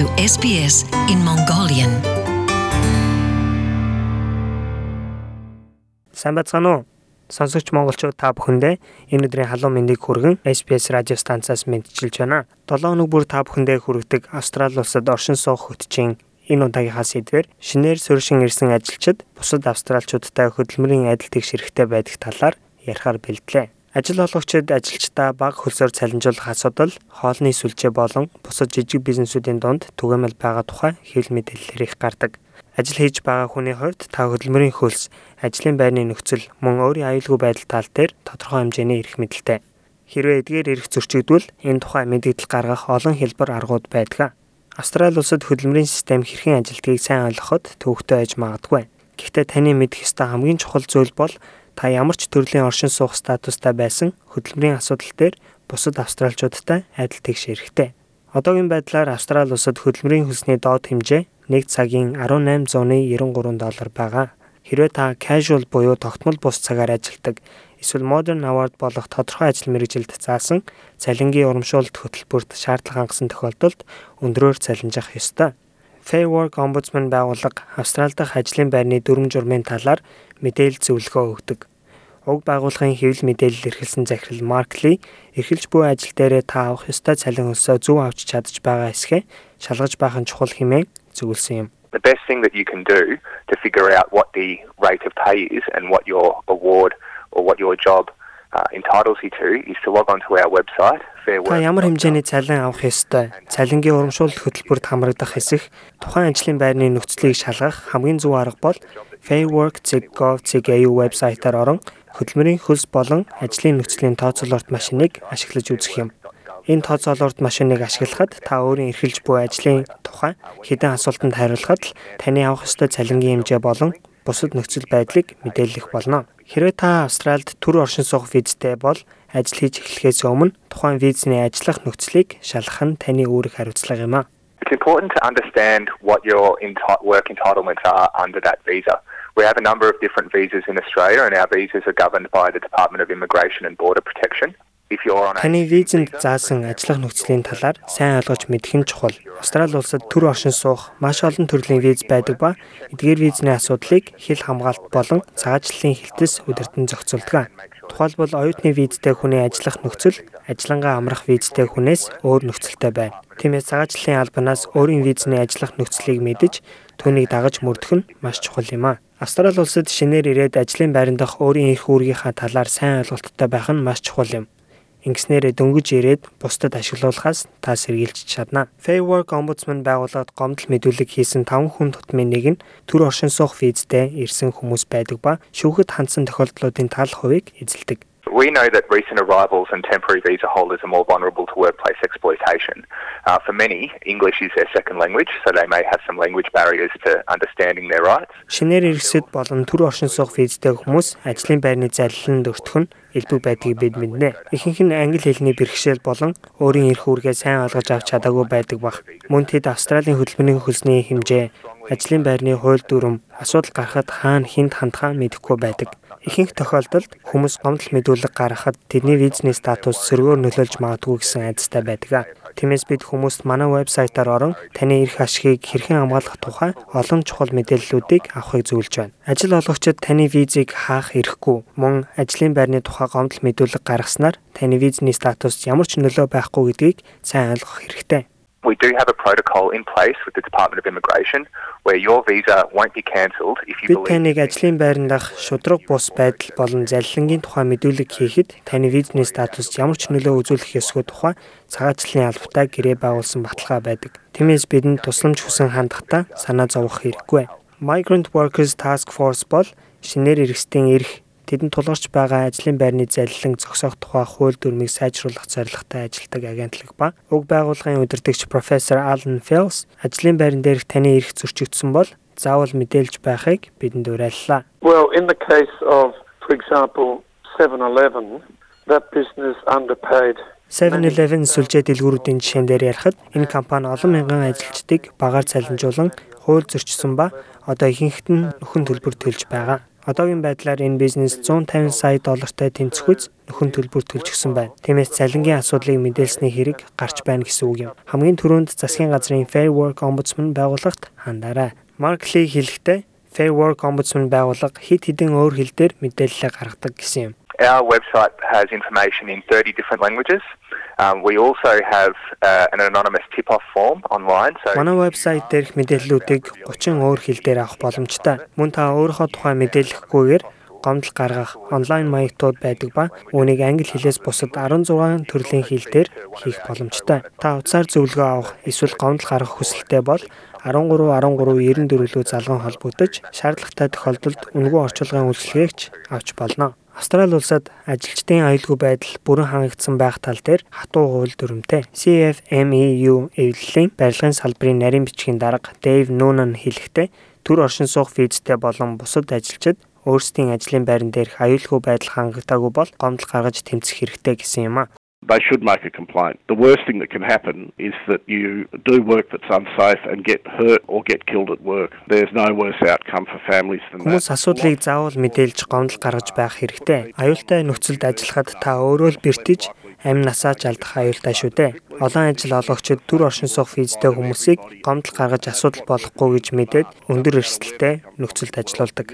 to SBS in Mongolian. Сайн бацгаана уу? Сонсогч монголчууд та бүхэндээ энэ өдрийн халуун мэндийг хүргэн SBS радио станцаас мэдчилж байна. 7 хоног бүр та бүхэндээ хүргэдэг Австрали улсад оршин суух хөтчийн энэ удаагийнхаа сэдвэр шинээр суурьшин ирсэн ажилчид бусад австралчуудтай хөдөлмөрийн адил тэгш хэрэгтэй байдаг талаар ярихаар бэлдлээ. Ажил олгогчид ажилчдаа бага хөлсөөр цалинжуулах асуудал, хоолны сүлжээ болон бусад жижиг бизнесүүдийн дунд түгээмэл байгаа тухай хэвлэл мэдээлэлээр их гардаг. Ажил хийж байгаа хүний хувьд та хөдөлмөрийн хөлс, ажлын байрны нөхцөл, мөн өөрийн аюулгүй байдал тал дээр тодорхой хэмжээний эрх мэдэлтэй. Хэрвээ эдгээр эрх зөрчигдвөл энэ тухай мэдээлэл гаргах олон хэлбэр аргууд байдаг. Австрали улсад хөдөлмөрийн систем хэрхэн ажилдгийг сайн ойлгоход төвөгтэй байж магадгүй. Гэхдээ таны мэдэх ёстой хамгийн чухал зүйл бол та ямар ч төрлийн оршин суух статустай байсан хөдөлмөрийн асуудал дээр бусад австралчуудтай адил тэгш хэрэгтэй. Одоогийн байдлаар Австрали улсад хөдөлмөрийн хөлсний доод хэмжээ 1 цагийн 1893 доллар байгаа. Хэрвээ та casual буюу тогтмол бус цагаар ажилладаг эсвэл modern hour болох тодорхой ажил мэргэжилд заасан цалингийн урамшуулалт хөтөлбөрт шаардлага хангасан тохиолдолд өндрөөр цалинжах ёстой. Fair Work Ombudsman байгууллага Австрали дахь ажлын байрны дүрм журмын талаар мэдээлэл зөвлөгөө өгдөг уг байгууллагын хэвлэл мэдээлэл эрхэлсэн захирал Марк Ли эрхэлж буй ажил дээрээ та авах ёстой цалин хөлсөө зөв авч чадж байгаа эсхэ шалгаж байх нь чухал хэмээн зөвлөсөн юм. The best thing that you can do to figure out what the rate of pay is and what your award or what your job entitles you to is to log on to our website Та ямар хэмжээний цалин авах ёстой? Цалингийн урамшуулалт хөтөлбөрт хамрагдах хэсэг тухайн ажлын байрны нөхцөлийг шалгах хамгийн зөв арга бол fairwork.gov.au вебсайтаар орон хөдөлмөрийн хөлс болон ажлын нөхцөлийн тооцоололт машиныг ашиглаж үзэх юм. Энэ тооцоололт машиныг ашиглахад та өөрийн эрхэлж буй ажлын тухай хэдэн асуултанд хариулахад л таны авах ёстой цалингийн хэмжээ болон бусад нөхцөл байдлыг мэдээлэх болно. Хэрвээ та Австральд төр оршин суух визтэй бол ажил хийж эхлэхээс өмнө тухайн визний ажиллах нөхцөлийг шалгах нь таны үүрэг хариуцлага юм а. It's important to understand what your work entitlements are under that visa. We have a number of different visas in Australia and our visas are governed by the Department of Immigration and Border Protection. Таны визэнд заасан ажиллах нөхцөлийн талаар сайн ойлгож мэдэх нь чухал. Австрали улсад төр оршин суух маш олон төрлийн виз байдаг ба эдгээр визний асуудлыг хил хамгаалт болон цагаачлалын хилтэс удирдан зохицуулдаг. Тухайлбал оюутны визтэй хүний ажиллах нөхцөл ажиллангаа амрах визтэй хүнээс өөр нөхцөлтэй байна. Тиймээс цагаачлалын албанаас өөрийн визний ажиллах нөхцөлийг мэдэж түүнийг дагаж мөрдөх нь маш чухал юм а. Австрали улсад шинээр ирээд ажлын байран дах өөрийн эрх үүргийнхаа талаар сайн ойлголттой байх нь маш чухал юм. Ингэснээр дөнгөж ирээд бусдад ашиглуулахаас та сэргийлж чадна. Fair Work Ombudsman байгууллагад гомдол мэдүүлэг хийсэн 5 хүн тутмын нэг нь төр оршин суух визтэй ирсэн хүмүүс байдаг ба шүүхэд хандсан тохиолдлуудын тал хувийг эзэлдэг. We know that recent arrivals and temporary visa holders are more vulnerable to workplace exploitation. Uh, for many, English is their second language, so they may have some language barriers to understanding their rights. Шинээр иргэсэд болон төр оршин суух визтэй хүмүүс ажлын байрны залиланд өртөх нь элбэг байдгийг бид мэднэ. Ихэнх нь англи хэлний бэрхшээл болон өөрийн эрх үүргээ сайн ойлгож авч чадаагүй байдаг бах. Мөн тэд Австралийн хөдөлмөрийн хөлсний хэмжээ, ажлын байрны хууль дүрм, асуудал гарахад хаана хинт хандхаа мэдэхгүй байдаг. Ихэнх тохиолдолд хүмүүс гомдол мэдүүлэг гаргахад тэдний визний статус сөргөөр нөлөөлж магадгүй гэсэн айдастай байдаг. Тиймээс бид хүмүүст манай вебсайтаар орон таны эрх ашигыг хэрхэн хамгаалах тухай олон чухал мэдээллүүдийг авахыг зөвлөж байна. Ажил олгогчид таны визийг хаах эрхгүй мөн ажлын байрны тухай гомдол мэдүүлэг гаргаснаар таны визний статус ямар ч нөлөө байхгүй гэдгийг сайн ойлгох хэрэгтэй. We do have a protocol in place with the Department of Immigration where your visa won't be cancelled if you believe Бид таныг ажлын байрандах шудраг бус байдал болон залилангийн тухай мэдүүлэг хийхэд таны визний статус ямар ч нөлөө үзүүлэх ёсгүй тухай цагаачлалын албатай гэрээ байгуулсан баталгаа байдаг. Тиймээс бидэнд тусламж хүсэн хандахдаа санаа зовох хэрэггүй. Migrant Workers Task Force бол шинээр иргэстийн эрх тэдэнд тулгарч байгаа ажлын байрны залилан зогсоох тухай хууль дүрмийг сайжруулах зорилготой ажилладаг агентлаг ба уг байгууллагын удирдагч профессор Alan Fels ажлын байран дээрх таны эрх зөрчигдсөн бол заавал мэдээлж байхыг бидэнд уриаллаа. Well, in the case of for example 7-Eleven, that business underpaid 7-Eleven сүлжээ дэлгүүрүүдийн жишээн дээр ярихад энэ компани олон мянган ажилчдыг багаар цалинжуулан хууль зөрчсөн ба одоо ихэнхэд нь нөхөн төлбөр төлж байгаа. Одоогийн байдлаар энэ бизнес 150 сая доллартай тэнцвэц нөхөн төлбөр төлчихсөн байна. Тиймээс цалингийн асуудлыг мэдээлсний хэрэг гарч байна гэсэн үг юм. Хамгийн түрүүнд засгийн газрын Fair Work Ombudsman байгууллагт хандаарай. Марк Ли хэлэхдээ Fair Work Ombudsman байгууллага хэд хэдэн өөр хэл дээр мэдээлэл гаргадаг гэсэн юм. Our website has information in 30 different languages. Um, we also have uh, an anonymous tip-off form online. So Манай вебсайт дээрх мэдээллүүдийг 30 өөр хэлээр авах боломжтой. Мөн та өөрийнхөө тухай мэдээлэхгүйгээр гомдол гаргах онлайн маягтууд байдаг ба үүнийг англи хэлээс бусад 16 төрлийн хэлээр хийх боломжтой. Та утсаар зөвлөгөө авах эсвэл гомдол гаргах хүсэлтэй бол 13 13 94 рүү залган холбогдож шаардлагатай тохиолдолд үнэгүй орчуулгын үйлчилгээгч авч болно. Австрали улсад ажилчдын аюулгүй байдал бүрэн хангагдсан байх тал дээр хатуу хууль дүрмтэй. CFMEU эвлэлийн барилгын салбарын нарийн бичгийн дарга Дэйв Нунан хэлэхдээ төр оршин суух визтэй болон бусад ажилчид өөрсдийн ажлын байран дээрх аюулгүй байдал хангагдаагүй бол гомдол гаргаж тэмцэх хэрэгтэй гэсэн юм а. They should make a complaint. The worst thing that can happen is that you do work that's unsafe and get hurt or get killed at work. There's no worse outcome for families than Хүмүүс that. асуудлыг заавал мэдээлж гомдол гаргаж байх хэрэгтэй. Аюултай нөхцөлд ажиллахад та өөрөө л бэртэж амь насаа ч алдах аюултай шүү дээ. Олон ажил олгогчид төр оршин суух визтэй хүмүүсийг гомдол гаргаж асуудал болохгүй гэж мэдээд өндөр эрсдэлтэй нөхцөлд ажиллаулдаг.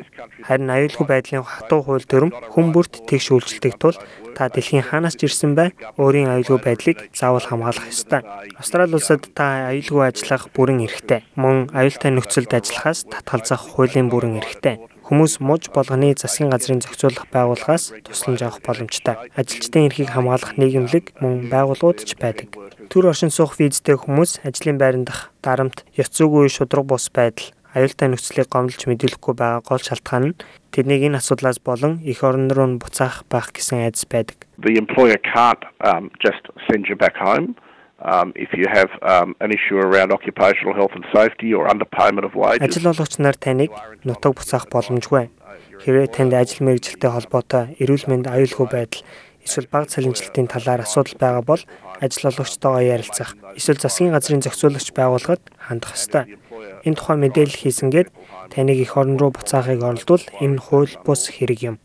Харин аюулгүй байдлын хатуу хууль дүрм хүн бүрт тэгш үйлчлдэг тул та дэлхийн хаанаас ч ирсэн бай өөрийн аюулгүй байдлыг заавал хамгаалах ёстой. Австрали улсад та аюулгүй ажиллах бүрэн эрхтэй. Мөн аюултай нөхцөлд ажиллахаас татгалзах хуулийн бүрэн эрхтэй. Хүмүүс муж болгоны засгийн газрын зохицуулах байгууллагаас тусламж авах боломжтой. Ажилчдын эрхийг хамгаалах нийгэмлэг мөн байгууллагууд ч байдаг. Төр оршин суух визтэй хүмүүс ажлын байран дах дарамт, ёс зүйн шудраг бус байдал, аюултай нөхцөлийг гомдолж мэдүүлэхгүй байгаа гол шалтгаан нь тэднийг энэ асуудлаас болон эх орон руу буцаах байх гэсэн айдас байдаг. The employer can't um, just send you back home. Um, if you have um, an issue around occupational health and safety or underpayment of wages, Ажил олгогч нар таныг нутаг буцаах боломжгүй. Хэрвээ танд ажил мэргэжилтэй холбоотой эрүүл мэнд аюулгүй байдал эсвэл баг цалинжилтын талаар асуудал байгаа бол ажил олгогчтойгоо ярилцах эсвэл засгийн газрын зохицуулагч байгууллагад хандах ёстой. Энэ тухай мэдээлэл хийсэнгээд таныг эх орон руу буцаахыг оролдвол энэ хууль бус хэрэг юм.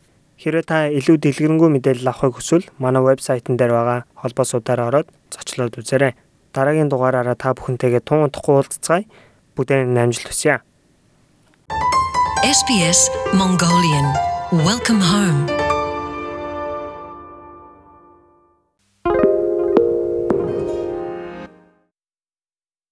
Хэрвээ та илүү дэлгэрэнгүй мэдээлэл авахыг хүсвэл манай вебсайтн дээр байгаа холбоо суудаараа ороод зочлоод үзээрэй. Дараагийн дугаараараа та бүхэнтэйгээ тун удахгүй уулзцгаая. Бүгдээ амжилт хүсье. SBS Mongolian Welcome home